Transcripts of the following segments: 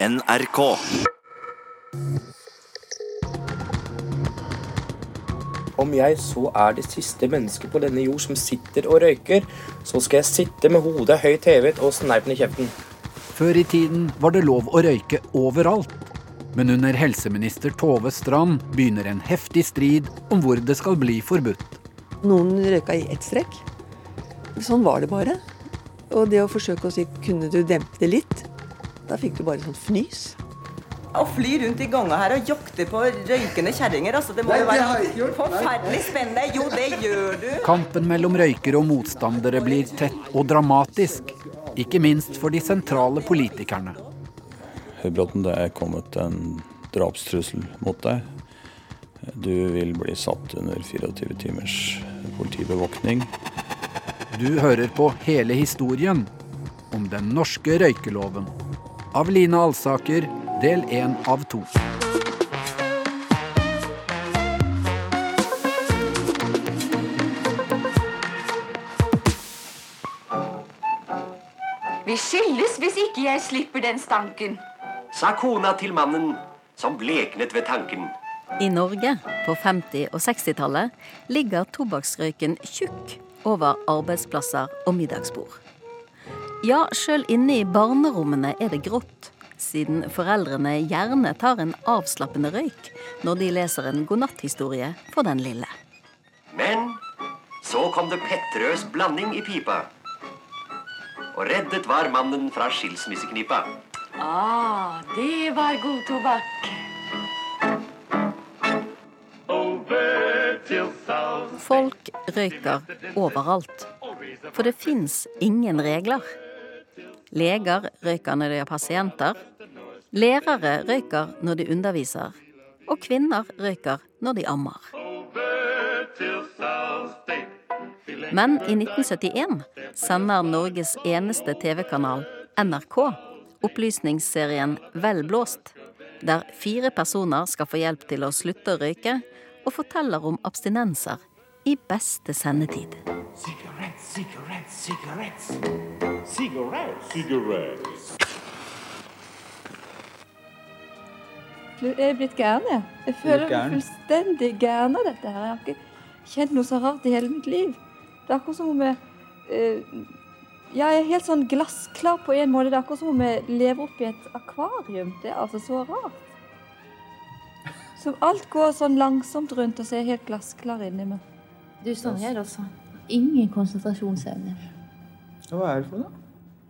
NRK. Om jeg så er det siste mennesket på denne jord som sitter og røyker, så skal jeg sitte med hodet høyt hevet og sneipen i kjeften. Før i tiden var det lov å røyke overalt. Men under helseminister Tove Strand begynner en heftig strid om hvor det skal bli forbudt. Noen røyka i ett strekk. Sånn var det bare. Og det å forsøke å si 'kunne du dempe det litt', da fikk du bare sånn fnys. Å fly rundt i ganga her og jakte på røykende kjerringer, altså, det må jo være forferdelig spennende. Jo, det gjør du. Kampen mellom røykere og motstandere blir tett og dramatisk. Ikke minst for de sentrale politikerne. Høybråten, det er kommet en drapstrussel mot deg. Du vil bli satt under 24 timers politibevåkning. Du hører på hele historien om den norske røykeloven. Av Line Alsaker, del én av to. Vi skilles hvis ikke jeg slipper den stanken. sa kona til mannen, som bleknet ved tanken. I Norge på 50- og 60-tallet ligger tobakksrøyken tjukk over arbeidsplasser og middagsbord. Ja, sjøl inne i barnerommene er det grått, siden foreldrene gjerne tar en avslappende røyk når de leser en godnatthistorie for den lille. Men så kom det Petterøes blanding i pipa. Og reddet var mannen fra skilsmisseknipa. Ah, det var god tobakk. Folk røyker overalt. For det fins ingen regler. Leger røyker når de har pasienter. Lærere røyker når de underviser. Og kvinner røyker når de ammer. Men i 1971 sender Norges eneste TV-kanal, NRK, opplysningsserien Vel blåst, der fire personer skal få hjelp til å slutte å røyke, og forteller om abstinenser i beste sendetid. Jeg er blitt gæren, jeg. Jeg føler meg fullstendig gæren av dette her. Jeg har ikke kjent noe så rart i hele mitt liv. Det er akkurat som om jeg uh, ja, jeg er helt sånn glassklar på en måte. Det er akkurat som om jeg lever oppi et akvarium. Det er altså så rart. Som alt går sånn langsomt rundt, og så er jeg helt glassklar inni meg. Du, sånn her, altså. Ingen konsentrasjonsevne. Hva er det for noe?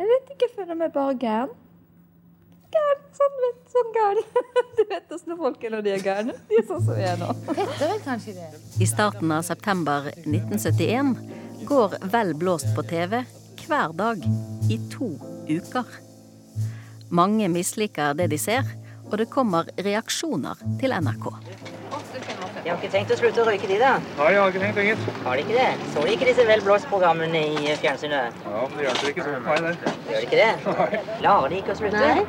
Jeg vet ikke, jeg føler meg bare gæren. Gæren, sånn, vet, sånn gæren. Du vet åssen folk er når de er gærne. De er sånn som vi er nå. Petter er kanskje det. I starten av september 1971 går Vel blåst på TV hver dag i to uker. Mange misliker det de ser, og det kommer reaksjoner til NRK. De har ikke tenkt å slutte å røyke, de da? Nei, jeg har ikke tenkt enget. Har de ikke det? Så de ikke disse Vel blåst-programmene i fjernsynet? Ja, men det hjelper ikke så mye, det. Gjør de ikke det? Nei. Klarer de ikke å slutte? Nei.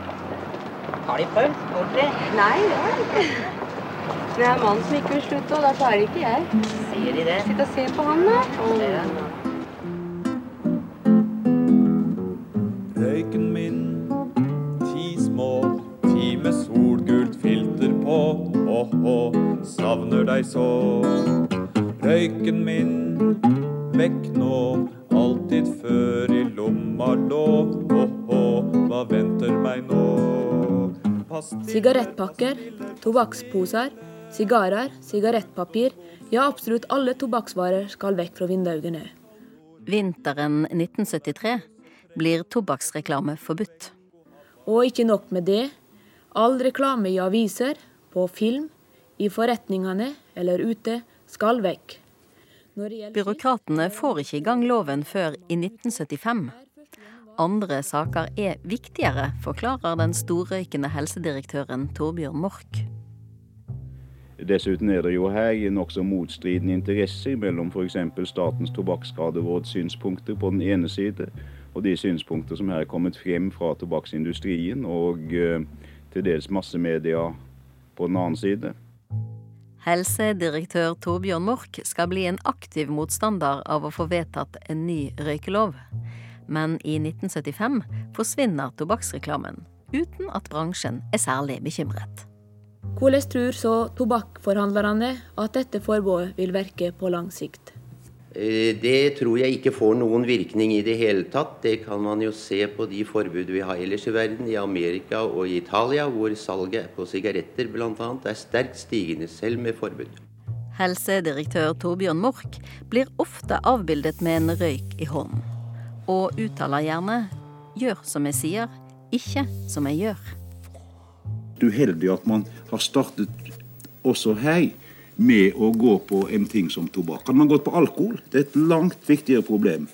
Har de prøvd ordentlig? Nei, det har de ikke. Det er mannen som ikke vil slutte, og da klarer ikke jeg. Sier de det? Sitt og se på han, da. Se Åhå, savner deg så. Røyken min, vekk nå, alltid før i lomma lå. Åhå, hva venter meg nå? Sigarettpakker, tobakksposer, sigarer, sigarettpapir, ja absolutt alle tobakksvarer skal vekk fra vinduene. Vinteren 1973 blir tobakksreklame forbudt. Og ikke nok med det, all reklame i aviser, på film, i forretningene eller ute skal vekk. Byråkratene får ikke i gang loven før i 1975. Andre saker er viktigere, forklarer den storrøykende helsedirektøren Torbjørn Mork. Dessuten er det jo her nokså motstridende interesser mellom f.eks. Statens tobakksskaderåds synspunkter på den ene side, og de synspunkter som her er kommet frem fra tobakksindustrien og eh, til dels massemedia på den annen side. Helsedirektør Torbjørn Mork skal bli en aktiv motstander av å få vedtatt en ny røykelov. Men i 1975 forsvinner tobakksreklamen, uten at bransjen er særlig bekymret. Hvordan tror så tobakkforhandlerne at dette forbudet vil virke på lang sikt? Eh, det tror jeg ikke får noen virkning i det hele tatt. Det kan man jo se på de forbud vi har ellers i verden, i Amerika og i Italia, hvor salget på sigaretter bl.a. er sterkt stigende, selv med forbud. Helsedirektør Torbjørn Mork blir ofte avbildet med en røyk i hånden, og uttaler gjerne 'gjør som jeg sier, ikke som jeg gjør'. Det er uheldig at man har startet også her med å gå på en ting som tobakk. Hadde man gått på alkohol, det er et langt viktigere problem.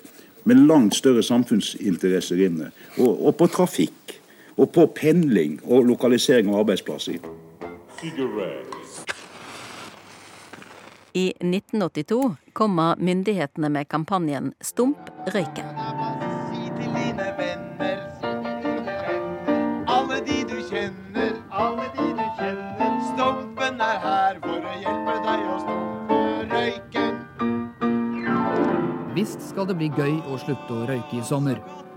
Med langt større samfunnsinteresser inne. Og, og på trafikk. Og på pendling og lokalisering av arbeidsplasser. I 1982 kommer myndighetene med kampanjen Stump røyken. Visst skal det bli gøy å slutte å røyke i sommer.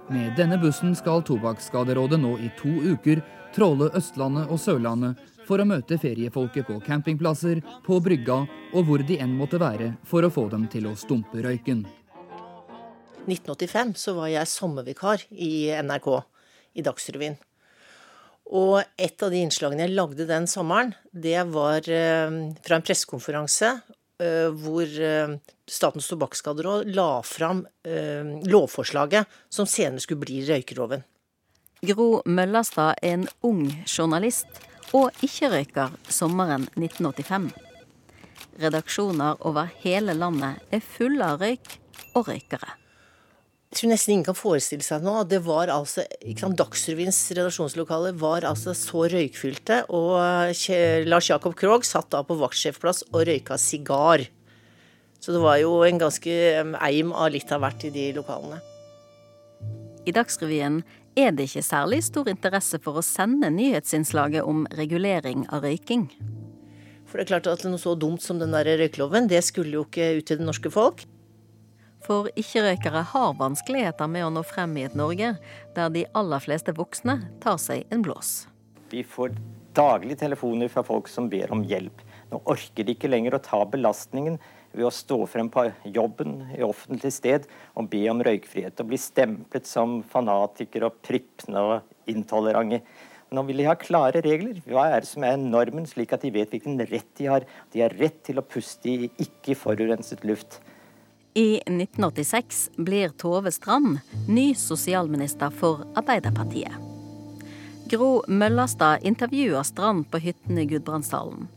Med denne bussen skal Tobakksskaderådet nå i to uker tråle Østlandet og Sørlandet for å møte feriefolket på campingplasser, på brygga og hvor de enn måtte være, for å få dem til å stumpe røyken. 1985 så var jeg sommervikar i NRK, i Dagsrevyen. Og et av de innslagene jeg lagde den sommeren, det var eh, fra en pressekonferanse hvor eh, Statens tobakksskaderåd la fram eh, lovforslaget som senere skulle bli røykeloven. Gro Møllerstad er en ung journalist og ikke-røyker sommeren 1985. Redaksjoner over hele landet er fulle av røyk og røykere. Jeg tror nesten ingen kan forestille seg nå. Det var altså, Dagsrevyens redaksjonslokale var altså så røykfylte, og Lars Jakob Krogh satt da på vaktsjefplass og røyka sigar. Så det var jo en ganske eim av litt av hvert i de lokalene. I Dagsrevyen er det ikke særlig stor interesse for å sende nyhetsinnslaget om regulering av røyking. For det er klart at noe så dumt som den der røykeloven, det skulle jo ikke ut til det norske folk. For ikke-røykere har vanskeligheter med å nå frem i et Norge der de aller fleste voksne tar seg en blås. Vi får daglig telefoner fra folk som ber om hjelp. Nå orker de ikke lenger å ta belastningen ved å stå frem på jobben i offentlig sted og be om røykfrihet og bli stemplet som fanatikere og prippende og intolerante. Nå vil de ha klare regler. Hva er det som er normen, slik at de vet hvilken rett de har? De har rett til å puste i ikke forurenset luft. I 1986 blir Tove Strand ny sosialminister for Arbeiderpartiet. Gro Møllerstad intervjuer Strand på hytten i Gudbrandsdalen.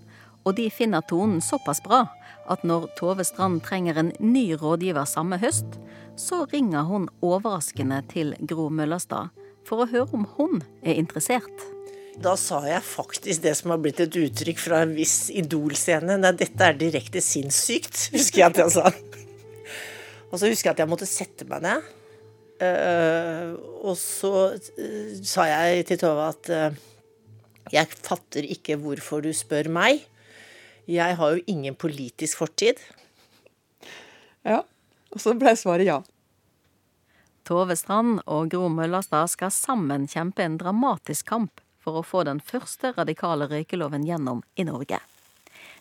Og de finner tonen såpass bra at når Tove Strand trenger en ny rådgiver samme høst, så ringer hun overraskende til Gro Møllerstad for å høre om hun er interessert. Da sa jeg faktisk det som har blitt et uttrykk fra en viss Idol-scene. Nei, dette er direkte sinnssykt, husker jeg at jeg sa. Og så husker jeg at jeg måtte sette meg ned. Uh, og så uh, sa jeg til Tove at uh, jeg fatter ikke hvorfor du spør meg. Jeg har jo ingen politisk fortid. Ja, og så ble svaret ja. Tove Strand og Gro Møllerstad skal sammen kjempe en dramatisk kamp for å få den første radikale røykeloven gjennom i Norge.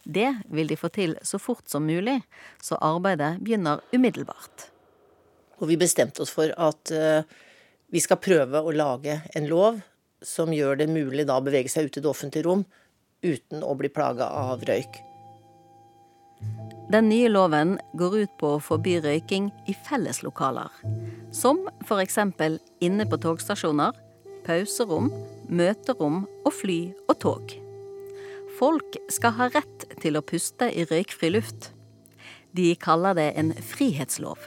Det vil de få til så fort som mulig, så arbeidet begynner umiddelbart. Og vi bestemte oss for at eh, vi skal prøve å lage en lov som gjør det mulig da å bevege seg ut i det offentlige rom uten å bli plaga av røyk. Den nye loven går ut på å forby røyking i felleslokaler. Som f.eks. inne på togstasjoner, pauserom, møterom og fly og tog. Folk skal ha rett til å puste i røykfri luft. De kaller det en frihetslov.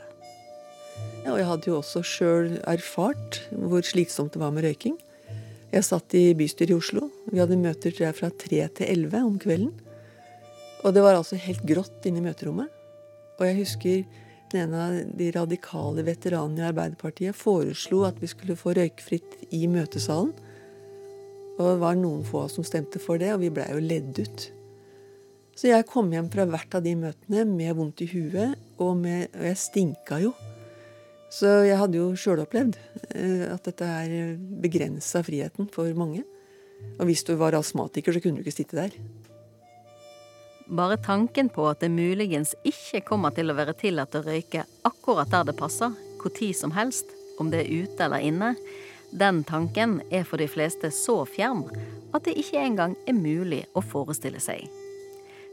Ja, og jeg hadde jo også sjøl erfart hvor slitsomt det var med røyking. Jeg satt i bystyret i Oslo. Vi hadde møter tror jeg, fra tre til elleve om kvelden. Og det var altså helt grått inne i møterommet. Og jeg husker den ene av de radikale veteranene i Arbeiderpartiet foreslo at vi skulle få røykfritt i møtesalen. Og det var noen få som stemte for det, og vi blei jo ledd ut. Så jeg kom hjem fra hvert av de møtene med vondt i huet, og, med, og jeg stinka jo. Så jeg hadde jo sjøl opplevd eh, at dette her begrensa friheten for mange. Og hvis du var astmatiker, så kunne du ikke sitte der. Bare tanken på at det muligens ikke kommer til å være tillatt å røyke akkurat der det passer, hvor tid som helst, om det er ute eller inne, den tanken er for de fleste så fjern at det ikke engang er mulig å forestille seg.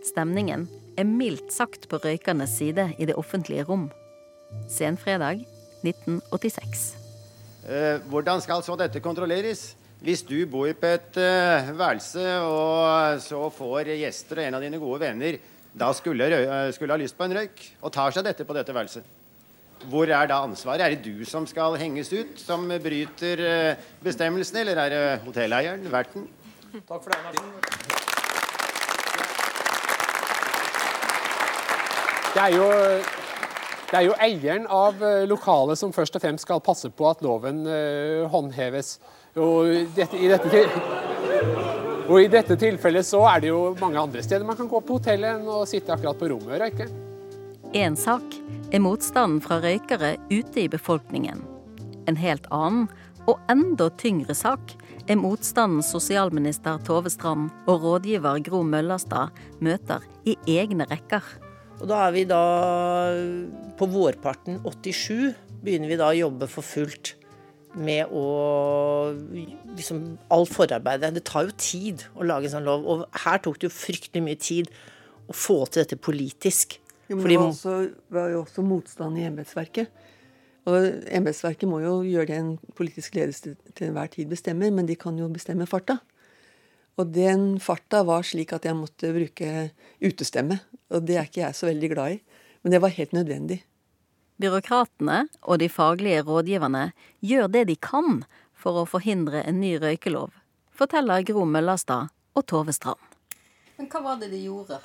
Stemningen er mildt sagt på røykernes side i det offentlige rom. Senfredag 1986. Eh, hvordan skal så dette kontrolleres? Hvis du bor på et uh, værelse, og så får gjester og en av dine gode venner da skulle, skulle ha lyst på en røyk, og tar seg dette på dette værelset. Hvor er da ansvaret? Er det du som skal henges ut, som bryter uh, bestemmelsene, eller er det hotelleieren, verten? Takk for det, Martin. Det er jo det er jo eieren av lokalet som først og fremst skal passe på at loven uh, håndheves. Og dette, i, dette, og i dette tilfellet så er det jo mange andre steder man kan gå på hotellet enn å sitte akkurat på rommet og røyke. Én sak er motstanden fra røykere ute i befolkningen. En helt annen og enda tyngre sak er motstanden sosialminister Tove Strand og rådgiver Gro Møllerstad møter i egne rekker. Og da er vi da på vårparten 87 begynner vi da å jobbe for fullt med å liksom Alt forarbeidet. Det tar jo tid å lage en sånn lov. Og her tok det jo fryktelig mye tid å få til dette politisk. Jo, men det var, også, var jo også motstand i embetsverket. Og embetsverket må jo gjøre det en politisk ledelse til enhver tid bestemmer, men de kan jo bestemme farta. Og den farta var slik at jeg måtte bruke utestemme. Og det er ikke jeg så veldig glad i. Men det var helt nødvendig. Byråkratene og de faglige rådgiverne gjør det de kan for å forhindre en ny røykelov, forteller Gro Møllerstad og Tove Strand. Men hva var det de gjorde?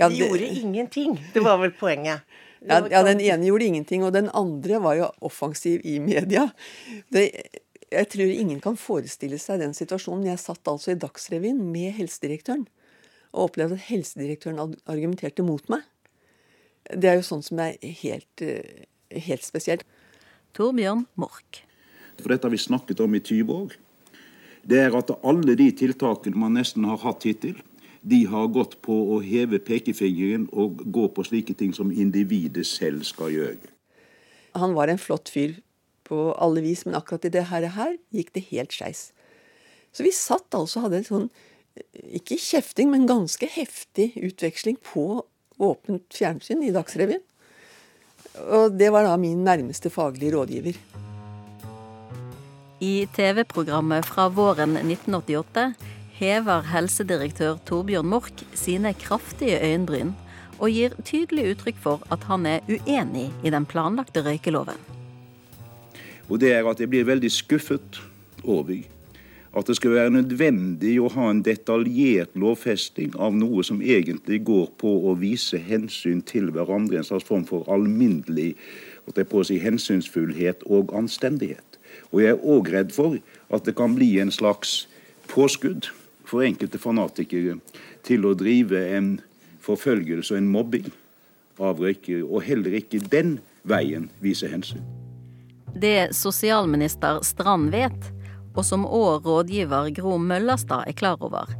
Ja, de gjorde ingenting. Det var vel poenget. Ja, ja, Den ene gjorde ingenting, og den andre var jo offensiv i media. Det, jeg tror ingen kan forestille seg den situasjonen. Jeg satt altså i Dagsrevyen med helsedirektøren og opplevde at helsedirektøren argumenterte mot meg. Det er jo sånn som er helt, eh, helt spesielt. Torbjørn Mork. For dette har vi snakket om i 20 år. Det er at alle de tiltakene man nesten har hatt hittil, de har gått på å heve pekefingeren og gå på slike ting som individet selv skal gjøre. Han var en flott fyr på alle vis, men akkurat i det her, her gikk det helt skeis. Så vi satt altså og hadde en sånn, ikke kjefting, men ganske heftig utveksling på åpent fjernsyn i Dagsrevyen. Og det var da min nærmeste faglige rådgiver. I TV-programmet fra våren 1988 hever helsedirektør Torbjørn Mork sine kraftige øyenbryn og gir tydelig uttrykk for at han er uenig i den planlagte røykeloven. Og det er at jeg blir veldig skuffet over at det skal være nødvendig å ha en detaljert lovfesting av noe som egentlig går på å vise hensyn til hverandre, en slags form for alminnelig si, hensynsfullhet og anstendighet. Og jeg er òg redd for at det kan bli en slags påskudd for enkelte fanatikere til å drive en forfølgelse og en mobbing av røykere, og heller ikke den veien vise hensyn. Det sosialminister Strand vet, og som òg rådgiver Gro Møllerstad er klar over,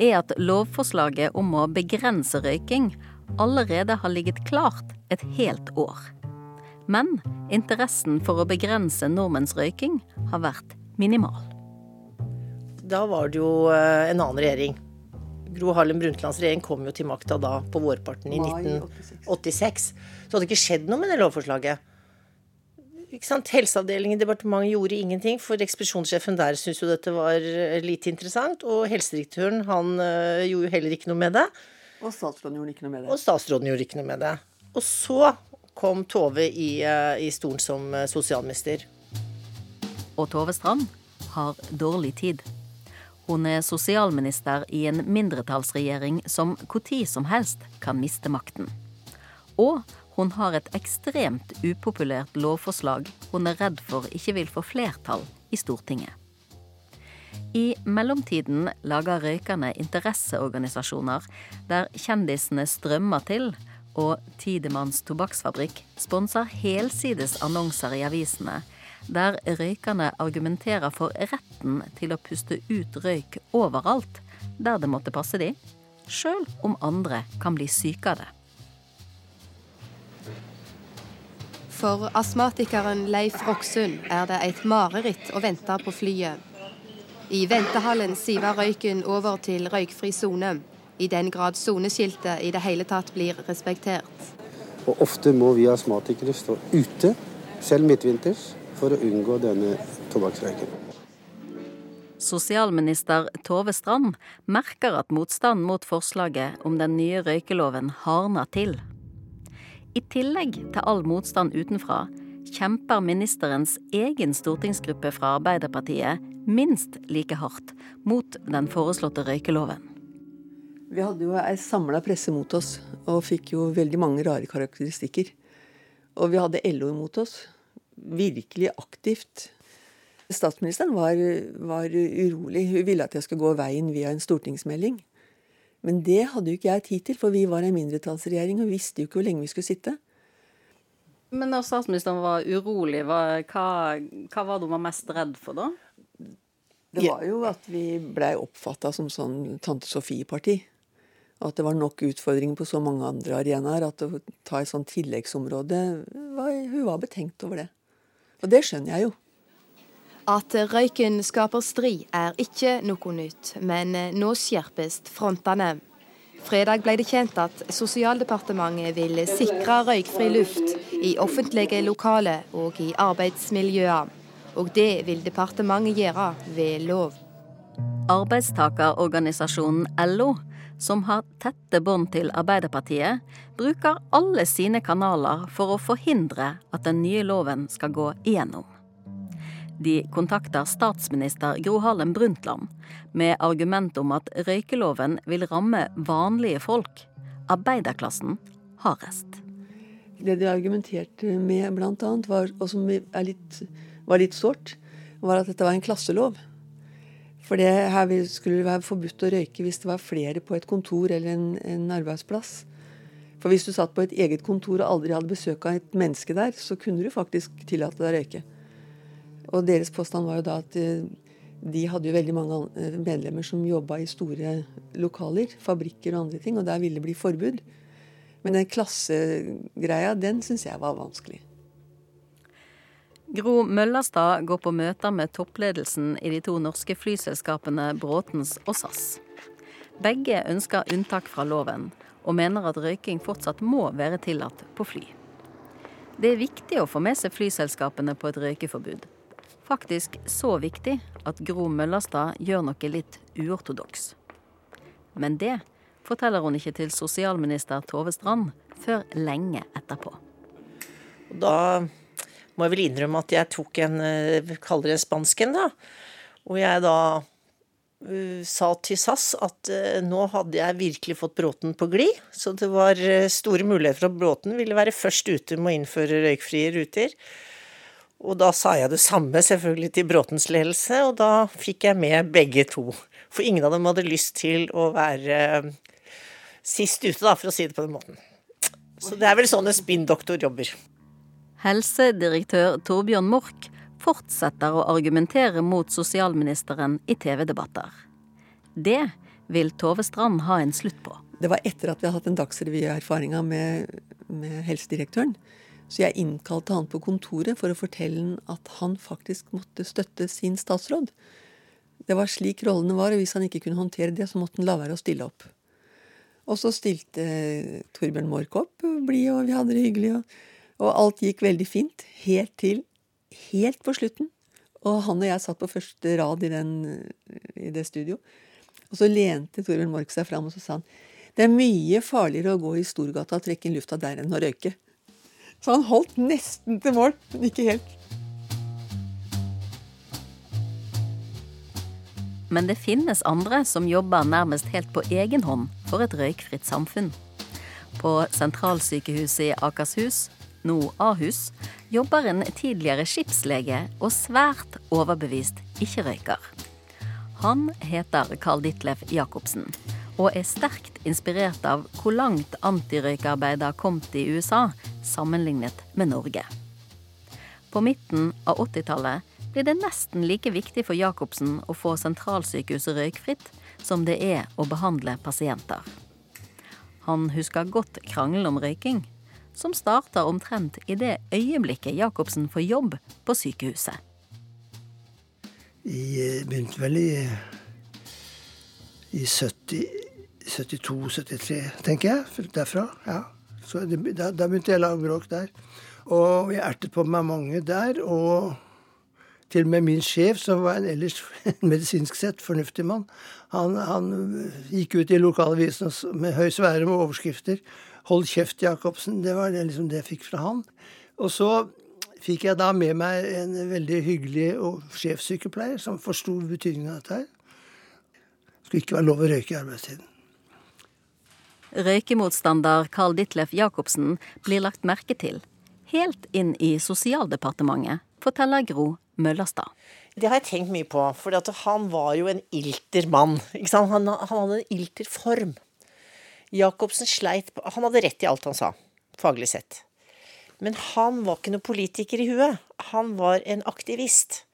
er at lovforslaget om å begrense røyking allerede har ligget klart et helt år. Men interessen for å begrense nordmenns røyking har vært minimal. Da var det jo eh, en annen regjering. Gro Harlem Brundtlands regjering kom jo til makta da på vårparten i 1986. Så hadde det ikke skjedd noe med det lovforslaget ikke sant? Helseavdelingen i departementet gjorde ingenting, for ekspedisjonssjefen der syntes jo dette var eh, lite interessant. Og helsedirektøren han uh, gjorde jo heller ikke noe med det. Og statsråden gjorde ikke noe med det. Og statsråden gjorde ikke noe med det. Og så kom Tove i, i stolen som sosialminister. Og Tove Strand har dårlig tid. Hun er sosialminister i en mindretallsregjering som når som helst kan miste makten. Og hun har et ekstremt upopulært lovforslag hun er redd for ikke vil få flertall i Stortinget. I mellomtiden lager røykerne interesseorganisasjoner der kjendisene strømmer til, Og Tidemanns tobakksfabrikk sponser helsides annonser i avisene der røykerne argumenterer for retten til å puste ut røyk overalt der det måtte passe de, sjøl om andre kan bli syke av det. For astmatikeren Leif Roksund er det et mareritt å vente på flyet. I ventehallen siver røyken over til røykfri sone, i den grad soneskiltet i det hele tatt blir respektert. Og ofte må vi astmatikere stå ute, selv midtvinters, for å unngå denne tobakksrøyken. Sosialminister Tove Strand merker at motstanden mot forslaget om den nye røykeloven hardner til. I tillegg til all motstand utenfra kjemper ministerens egen stortingsgruppe fra Arbeiderpartiet minst like hardt mot den foreslåtte røykeloven. Vi hadde jo ei samla presse mot oss, og fikk jo veldig mange rare karakteristikker. Og vi hadde LO imot oss. Virkelig aktivt. Statsministeren var, var urolig. Hun ville at jeg skulle gå veien via en stortingsmelding. Men det hadde jo ikke jeg tid til, for vi var en mindretallsregjering og visste jo ikke hvor lenge vi skulle sitte. Men når statsministeren var urolig, hva, hva, var det hun var mest redd for da? Det var jo at vi blei oppfatta som sånn Tante Sofie-parti. At det var nok utfordringer på så mange andre arenaer at å ta et sånt tilleggsområde var, Hun var betenkt over det. Og det skjønner jeg jo. At røyken skaper strid er ikke noe nytt, men nå skjerpes frontene. Fredag ble det kjent at Sosialdepartementet vil sikre røykfri luft i offentlige lokaler og i arbeidsmiljøer. Og det vil departementet gjøre ved lov. Arbeidstakerorganisasjonen LO, som har tette bånd til Arbeiderpartiet, bruker alle sine kanaler for å forhindre at den nye loven skal gå igjennom. De kontakter statsminister Gro Harlem Brundtland med argument om at røykeloven vil ramme vanlige folk, arbeiderklassen, hardest. Det de argumenterte med, annet, og som var litt sårt, var at dette var en klasselov. For det her skulle være forbudt å røyke hvis det var flere på et kontor eller en, en arbeidsplass. For hvis du satt på et eget kontor og aldri hadde besøk av et menneske der, så kunne du faktisk tillate deg å røyke. Og deres påstand var jo da at de hadde jo veldig mange medlemmer som jobba i store lokaler, fabrikker og andre ting, og der ville det bli forbud. Men den klassegreia, den syns jeg var vanskelig. Gro Møllerstad går på møter med toppledelsen i de to norske flyselskapene Bråtens og SAS. Begge ønsker unntak fra loven, og mener at røyking fortsatt må være tillatt på fly. Det er viktig å få med seg flyselskapene på et røykeforbud. Faktisk så viktig at Gro Møllerstad gjør noe litt uortodoks. Men det forteller hun ikke til sosialminister Tove Strand før lenge etterpå. Da må jeg vel innrømme at jeg tok en kaldere spansk en, da. Og jeg da uh, sa til SAS at uh, nå hadde jeg virkelig fått Bråten på glid. Så det var store muligheter for at Bråten ville være først ute med å innføre røykfrie ruter. Og da sa jeg det samme selvfølgelig til Bråtens ledelse, og da fikk jeg med begge to. For ingen av dem hadde lyst til å være sist ute, da, for å si det på den måten. Så det er vel sånn en spinndoktor jobber. Helsedirektør Torbjørn Mork fortsetter å argumentere mot sosialministeren i TV-debatter. Det vil Tove Strand ha en slutt på. Det var etter at vi hadde hatt en Dagsrevy-erfaringa med, med helsedirektøren. Så jeg innkalte han på kontoret for å fortelle han at han faktisk måtte støtte sin statsråd. Det var slik rollene var, og hvis han ikke kunne håndtere det, så måtte han la være å stille opp. Og så stilte Torbjørn Mork opp, blid, og vi hadde det hyggelig. Og, og, alt gikk veldig fint, helt til helt på slutten. Og han og jeg satt på første rad i, den, i det studio. Og så lente Torbjørn Mork seg fram og så sa han, det er mye farligere å gå i Storgata og trekke inn lufta der enn å røyke. Så han holdt nesten til mål, men ikke helt. Men det finnes andre som jobber nærmest helt på egen hånd for et røykfritt samfunn. På sentralsykehuset i Akershus, nå Ahus, jobber en tidligere skipslege og svært overbevist ikke-røyker. Han heter Carl Ditlef Jacobsen og er sterkt inspirert av hvor langt antirøykearbeidet har kommet i USA sammenlignet med Norge. På midten av 80-tallet blir det nesten like viktig for Jacobsen å få sentralsykehuset røykfritt som det er å behandle pasienter. Han husker godt krangelen om røyking, som starter omtrent i det øyeblikket Jacobsen får jobb på sykehuset. Jeg begynte vel i, i 72-73, tenker jeg. Derfra. ja. Så det, da, da, begynte jeg å lage bråk der. Og jeg ertet på meg mange der. Og til og med min sjef, som var en ellers medisinsk sett fornuftig mann, han, han gikk ut i lokalavisen med høy svære med overskrifter. 'Hold kjeft, Jacobsen'. Det var det, liksom det jeg fikk fra han. Og så fikk jeg da med meg en veldig hyggelig og sjefssykepleier som forsto betydningen av dette her. Det skulle ikke være lov å røyke i arbeidstiden. Røykemotstander Carl Ditlef Jacobsen blir lagt merke til helt inn i Sosialdepartementet, forteller Gro Møllerstad. Det har jeg tenkt mye på, for han var jo en ilter mann. Han, han, hadde en ilter form. Jacobsen sleit Han hadde rett i alt han sa, faglig sett. Men han var ikke noen politiker i huet. Han var en aktivist.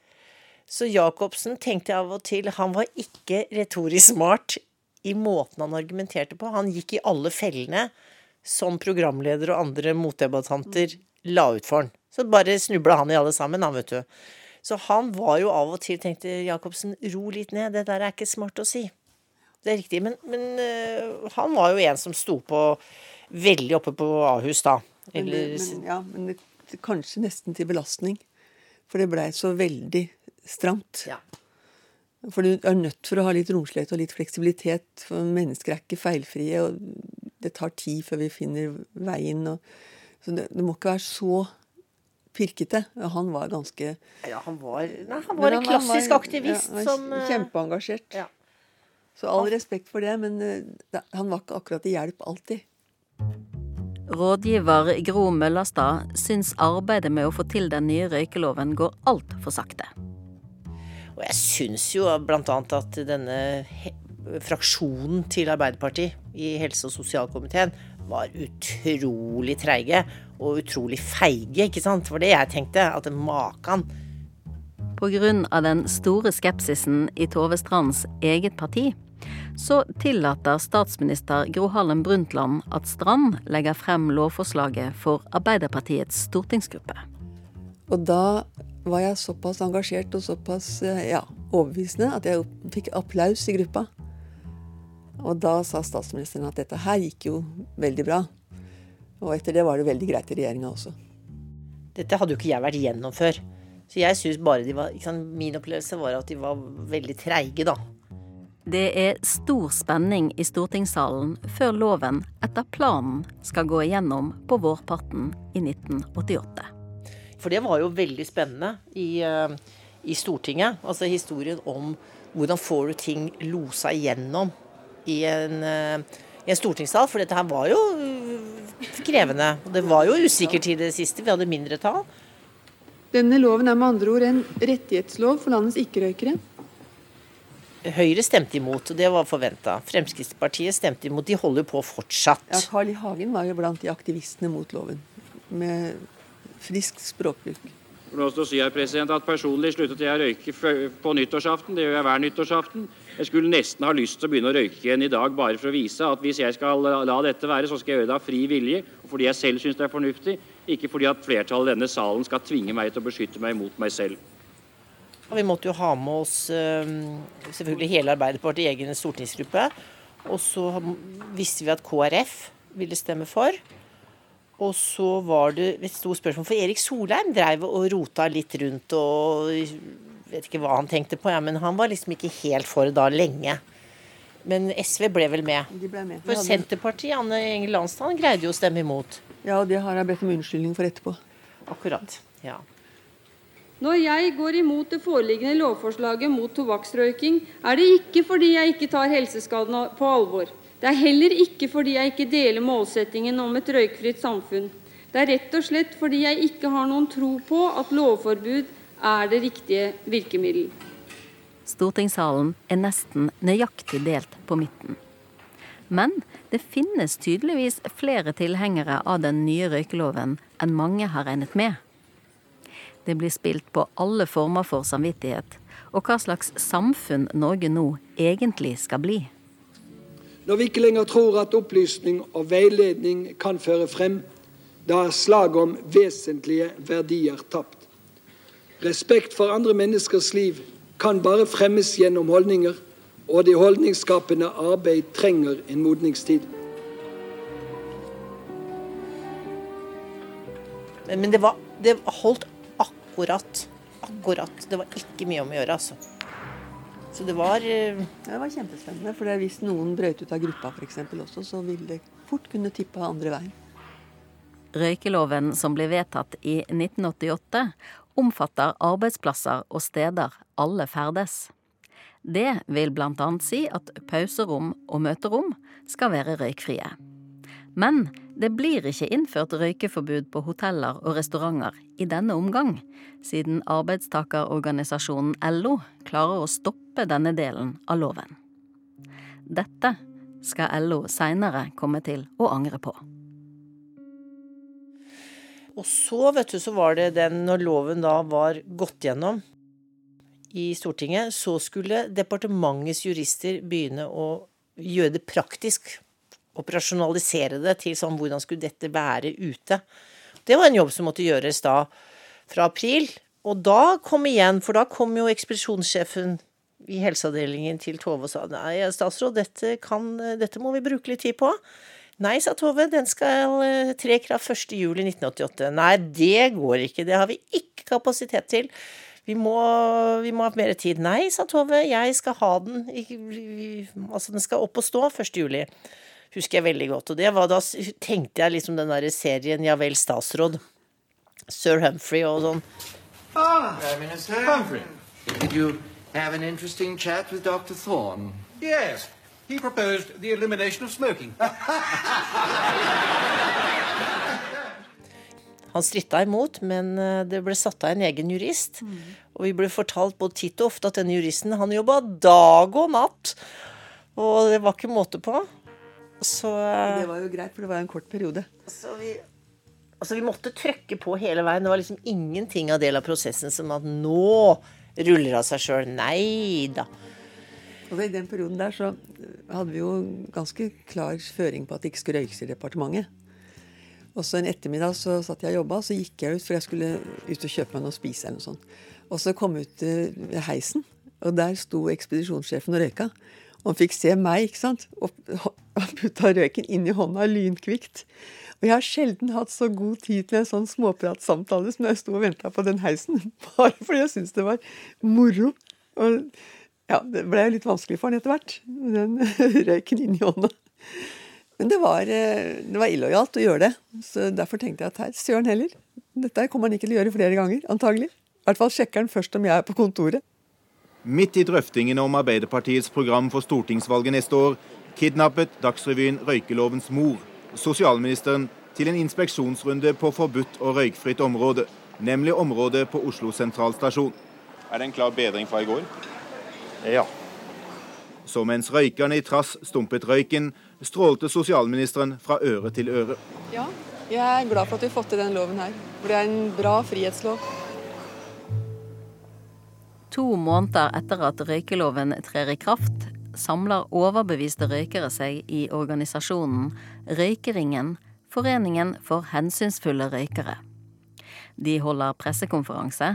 Så Jacobsen tenkte av og til Han var ikke retorisk smart i måten han argumenterte på. Han gikk i alle fellene som programleder og andre motdebattanter la ut for han. Så bare snubla han i alle sammen, han, vet du. Så han var jo av og til, tenkte Jacobsen, ro litt ned, det der er ikke smart å si. Det er riktig. Men, men uh, han var jo en som sto på veldig oppe på Ahus da. Eller... Men, men, ja, men det, kanskje nesten til belastning. For det blei så veldig stramt. Ja. For du er nødt for å ha litt romslighet og litt fleksibilitet. For mennesker er ikke feilfrie, og det tar tid før vi finner veien. Og, så det, det må ikke være så pirkete. Han var ganske Ja, han var, nei, han var en klassisk var, aktivist ja, som eh, Kjempeengasjert. Ja. Så all respekt for det, men uh, han var ikke akkurat til hjelp alltid. Rådgiver Gro Møllerstad syns arbeidet med å få til den nye røykeloven går altfor sakte. Og jeg syns jo bl.a. at denne fraksjonen til Arbeiderpartiet i helse- og sosialkomiteen var utrolig treige og utrolig feige, ikke sant? For det jeg tenkte, at makan Pga. den store skepsisen i Tove Strands eget parti, så tillater statsminister Gro Harlem Brundtland at Strand legger frem lovforslaget for Arbeiderpartiets stortingsgruppe. Og da var jeg såpass engasjert og såpass ja, overbevisende at jeg fikk applaus i gruppa. Og da sa statsministeren at dette her gikk jo veldig bra. Og etter det var det veldig greit i regjeringa også. Dette hadde jo ikke jeg vært gjennom før. Så jeg syns bare de var Min opplevelse var at de var veldig treige, da. Det er stor spenning i stortingssalen før loven etter planen skal gå igjennom på vårparten i 1988. For det var jo veldig spennende i, eh, i Stortinget. Altså historien om hvordan får du ting losa igjennom i en, eh, i en stortingssal. For dette her var jo eh, krevende. Og det var jo usikkert i det siste. Vi hadde mindretall. Denne loven er med andre ord en rettighetslov for landets ikke-røykere. Høyre stemte imot, og det var forventa. Fremskrittspartiet stemte imot. De holder på fortsatt. Ja, Carl I. Hagen var jo blant de aktivistene mot loven. Med frisk språkbruk. Si her, president, at Personlig sluttet jeg å røyke på nyttårsaften. Det gjør jeg hver nyttårsaften. Jeg skulle nesten ha lyst til å begynne å røyke igjen i dag, bare for å vise at hvis jeg skal la dette være, så skal jeg gjøre det av fri vilje, og fordi jeg selv syns det er fornuftig, ikke fordi at flertallet i denne salen skal tvinge meg til å beskytte meg mot meg selv. Og vi måtte jo ha med oss selvfølgelig hele Arbeiderpartiet i egen stortingsgruppe. Og så visste vi at KrF ville stemme for. Og så var det et stort spørsmål, for Erik Solheim drev og rota litt rundt og vet ikke hva han tenkte på, ja, men han var liksom ikke helt for da lenge. Men SV ble vel med. De ble med. For Senterpartiet, Anne Engel Landstad, greide jo å stemme imot. Ja, og det har jeg bedt om unnskyldning for etterpå. Akkurat, ja. Når jeg går imot det foreliggende lovforslaget mot tobakksrøyking, er det ikke fordi jeg ikke tar helseskadene på alvor. Det er heller ikke fordi jeg ikke deler målsettingen om et røykfritt samfunn. Det er rett og slett fordi jeg ikke har noen tro på at lovforbud er det riktige virkemiddel. Stortingssalen er nesten nøyaktig delt på midten. Men det finnes tydeligvis flere tilhengere av den nye røykeloven enn mange har regnet med. Det blir spilt på alle former for samvittighet, og hva slags samfunn Norge nå egentlig skal bli. Når vi ikke lenger tror at opplysning og veiledning kan føre frem, da er slaget om vesentlige verdier tapt. Respekt for andre menneskers liv kan bare fremmes gjennom holdninger, og det holdningsskapende arbeid trenger en modningstid. Men det, var, det holdt akkurat. Akkurat. Det var ikke mye om å gjøre, altså. Så det var uh... Det var kjempespennende. For hvis noen brøt ut av gruppa f.eks. også, så ville det fort kunne tippe andre veien. Røykeloven som ble vedtatt i 1988, omfatter arbeidsplasser og steder alle ferdes. Det vil annet si at pauserom og møterom skal være røykfrie. Men det blir ikke innført røykeforbud på hoteller og restauranter i denne omgang, siden arbeidstakerorganisasjonen LO klarer å stoppe denne delen av loven. Dette skal LO seinere komme til å angre på. Og så, vet du, så var det den når loven da var gått gjennom i Stortinget, så skulle departementets jurister begynne å gjøre det praktisk operasjonalisere det til sånn hvordan skulle dette være ute. Det var en jobb som måtte gjøres da fra april. Og da kom igjen, for da kom jo ekspedisjonssjefen i helseavdelingen til Tove og sa nei, statsråd, dette, kan, dette må vi bruke litt tid på. Nei, sa Tove, den skal eh, tre i kraft 1.7.1988. Nei, det går ikke, det har vi ikke kapasitet til. Vi må, vi må, ha mer tid. Nei, sa Tove, jeg skal ha den Altså, den skal opp og stå 1.7 husker jeg veldig godt. Og det var da tenkte jeg liksom den derre serien Ja vel, statsråd. Sir Humphrey og sånn. Ah, Prime Minister. Humphrey. Did you have an interesting chat with Dr. Thorne? Yes. He proposed the elimination of smoking. Han stritta imot, men eh, det ble satt av en egen jurist. Mm. Og vi ble fortalt både titt og ofte at denne juristen han jobba dag og natt. Og det var ikke måte på. Så Det var jo greit, for det var en kort periode. Så vi, altså vi måtte trøkke på hele veien. Det var liksom ingenting av del av prosessen som at nå ruller av seg sjøl. Nei da. Og I den perioden der så hadde vi jo ganske klar føring på at det ikke skulle røykes i departementet. Og så En ettermiddag så satt jeg og jobba, så gikk jeg ut, for jeg skulle ut og kjøpe meg noe å spise. eller noe sånt. Og så kom jeg ut ved heisen, og der sto ekspedisjonssjefen og røyka. Han fikk se meg, ikke sant. Og han putta røyken inn i hånda lynkvikt. Og jeg har sjelden hatt så god tid til en sånn småpratsamtale som jeg sto og venta på den heisen. Bare fordi jeg syntes det var moro. Og ja, det ble litt vanskelig for han etter hvert. Den røyken inn i hånda. Men det var, eh, det var illojalt å gjøre det. Så derfor tenkte jeg at her, søren heller. Dette kommer han ikke til å gjøre flere ganger, antagelig. I hvert fall sjekker han først om jeg er på kontoret. Midt i drøftingene om Arbeiderpartiets program for stortingsvalget neste år, kidnappet Dagsrevyen røykelovens mor, sosialministeren, til en inspeksjonsrunde på forbudt og røykfritt område, nemlig området på Oslo sentralstasjon. Er det en klar bedring fra i går? Ja. Så mens røykerne i trass stumpet røyken, strålte sosialministeren fra øre til øre. Ja, jeg er glad for at vi har fått til den loven her. For det er en bra frihetslov. To måneder etter at røykeloven trer i kraft, samler overbeviste røykere seg i organisasjonen Røykeringen Foreningen for hensynsfulle røykere. De holder pressekonferanse,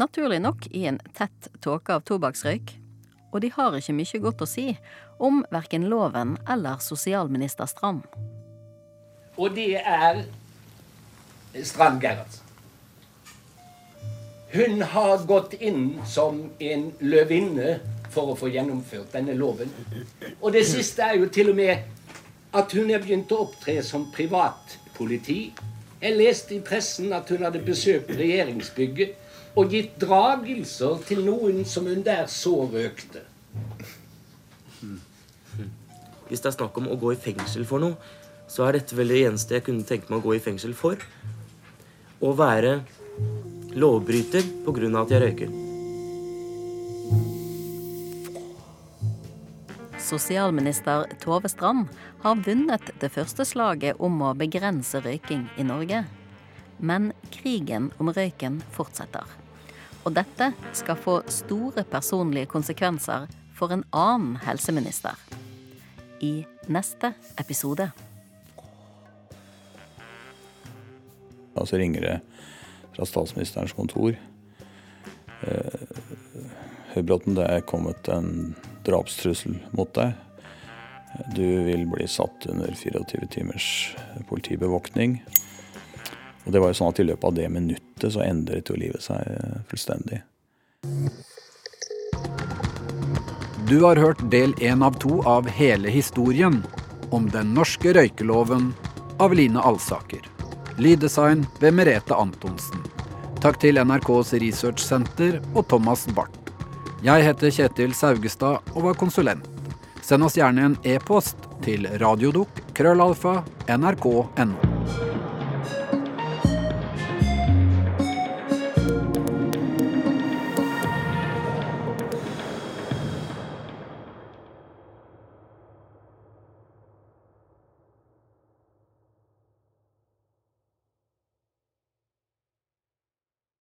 naturlig nok i en tett tåke av tobakksrøyk, og de har ikke mye godt å si om verken loven eller sosialminister Strand. Og det er Strand Gerhardsen. Hun har gått inn som en løvinne for å få gjennomført denne loven. Og det siste er jo til og med at hun er begynt å opptre som privatpoliti. Jeg leste i pressen at hun hadde besøkt regjeringsbygget og gitt dragelser til noen som hun der så røkte. Hvis det er snakk om å gå i fengsel for noe, så er dette vel det eneste jeg kunne tenke meg å gå i fengsel for. Å være lovbryter pga. at jeg røyker. sosialminister Tove Strand har vunnet det første slaget om å begrense røyking i Norge. Men krigen om røyken fortsetter. Og dette skal få store personlige konsekvenser for en annen helseminister. I neste episode. Og så ringer det fra statsministerens kontor. Eh, Høybråten, det er kommet en drapstrussel mot deg. Du vil bli satt under 24 timers politibevåkning. Og det var jo sånn at I løpet av det minuttet så endret jo livet seg eh, fullstendig. Du har hørt del én av to av hele historien om den norske røykeloven av Line Alsaker. Lyddesign ved Merete Antonsen. Takk til NRKs researchsenter og Thomas Barth. Jeg heter Kjetil Saugestad og var konsulent. Send oss gjerne en e-post til radiodok krøllalfa nrk.no.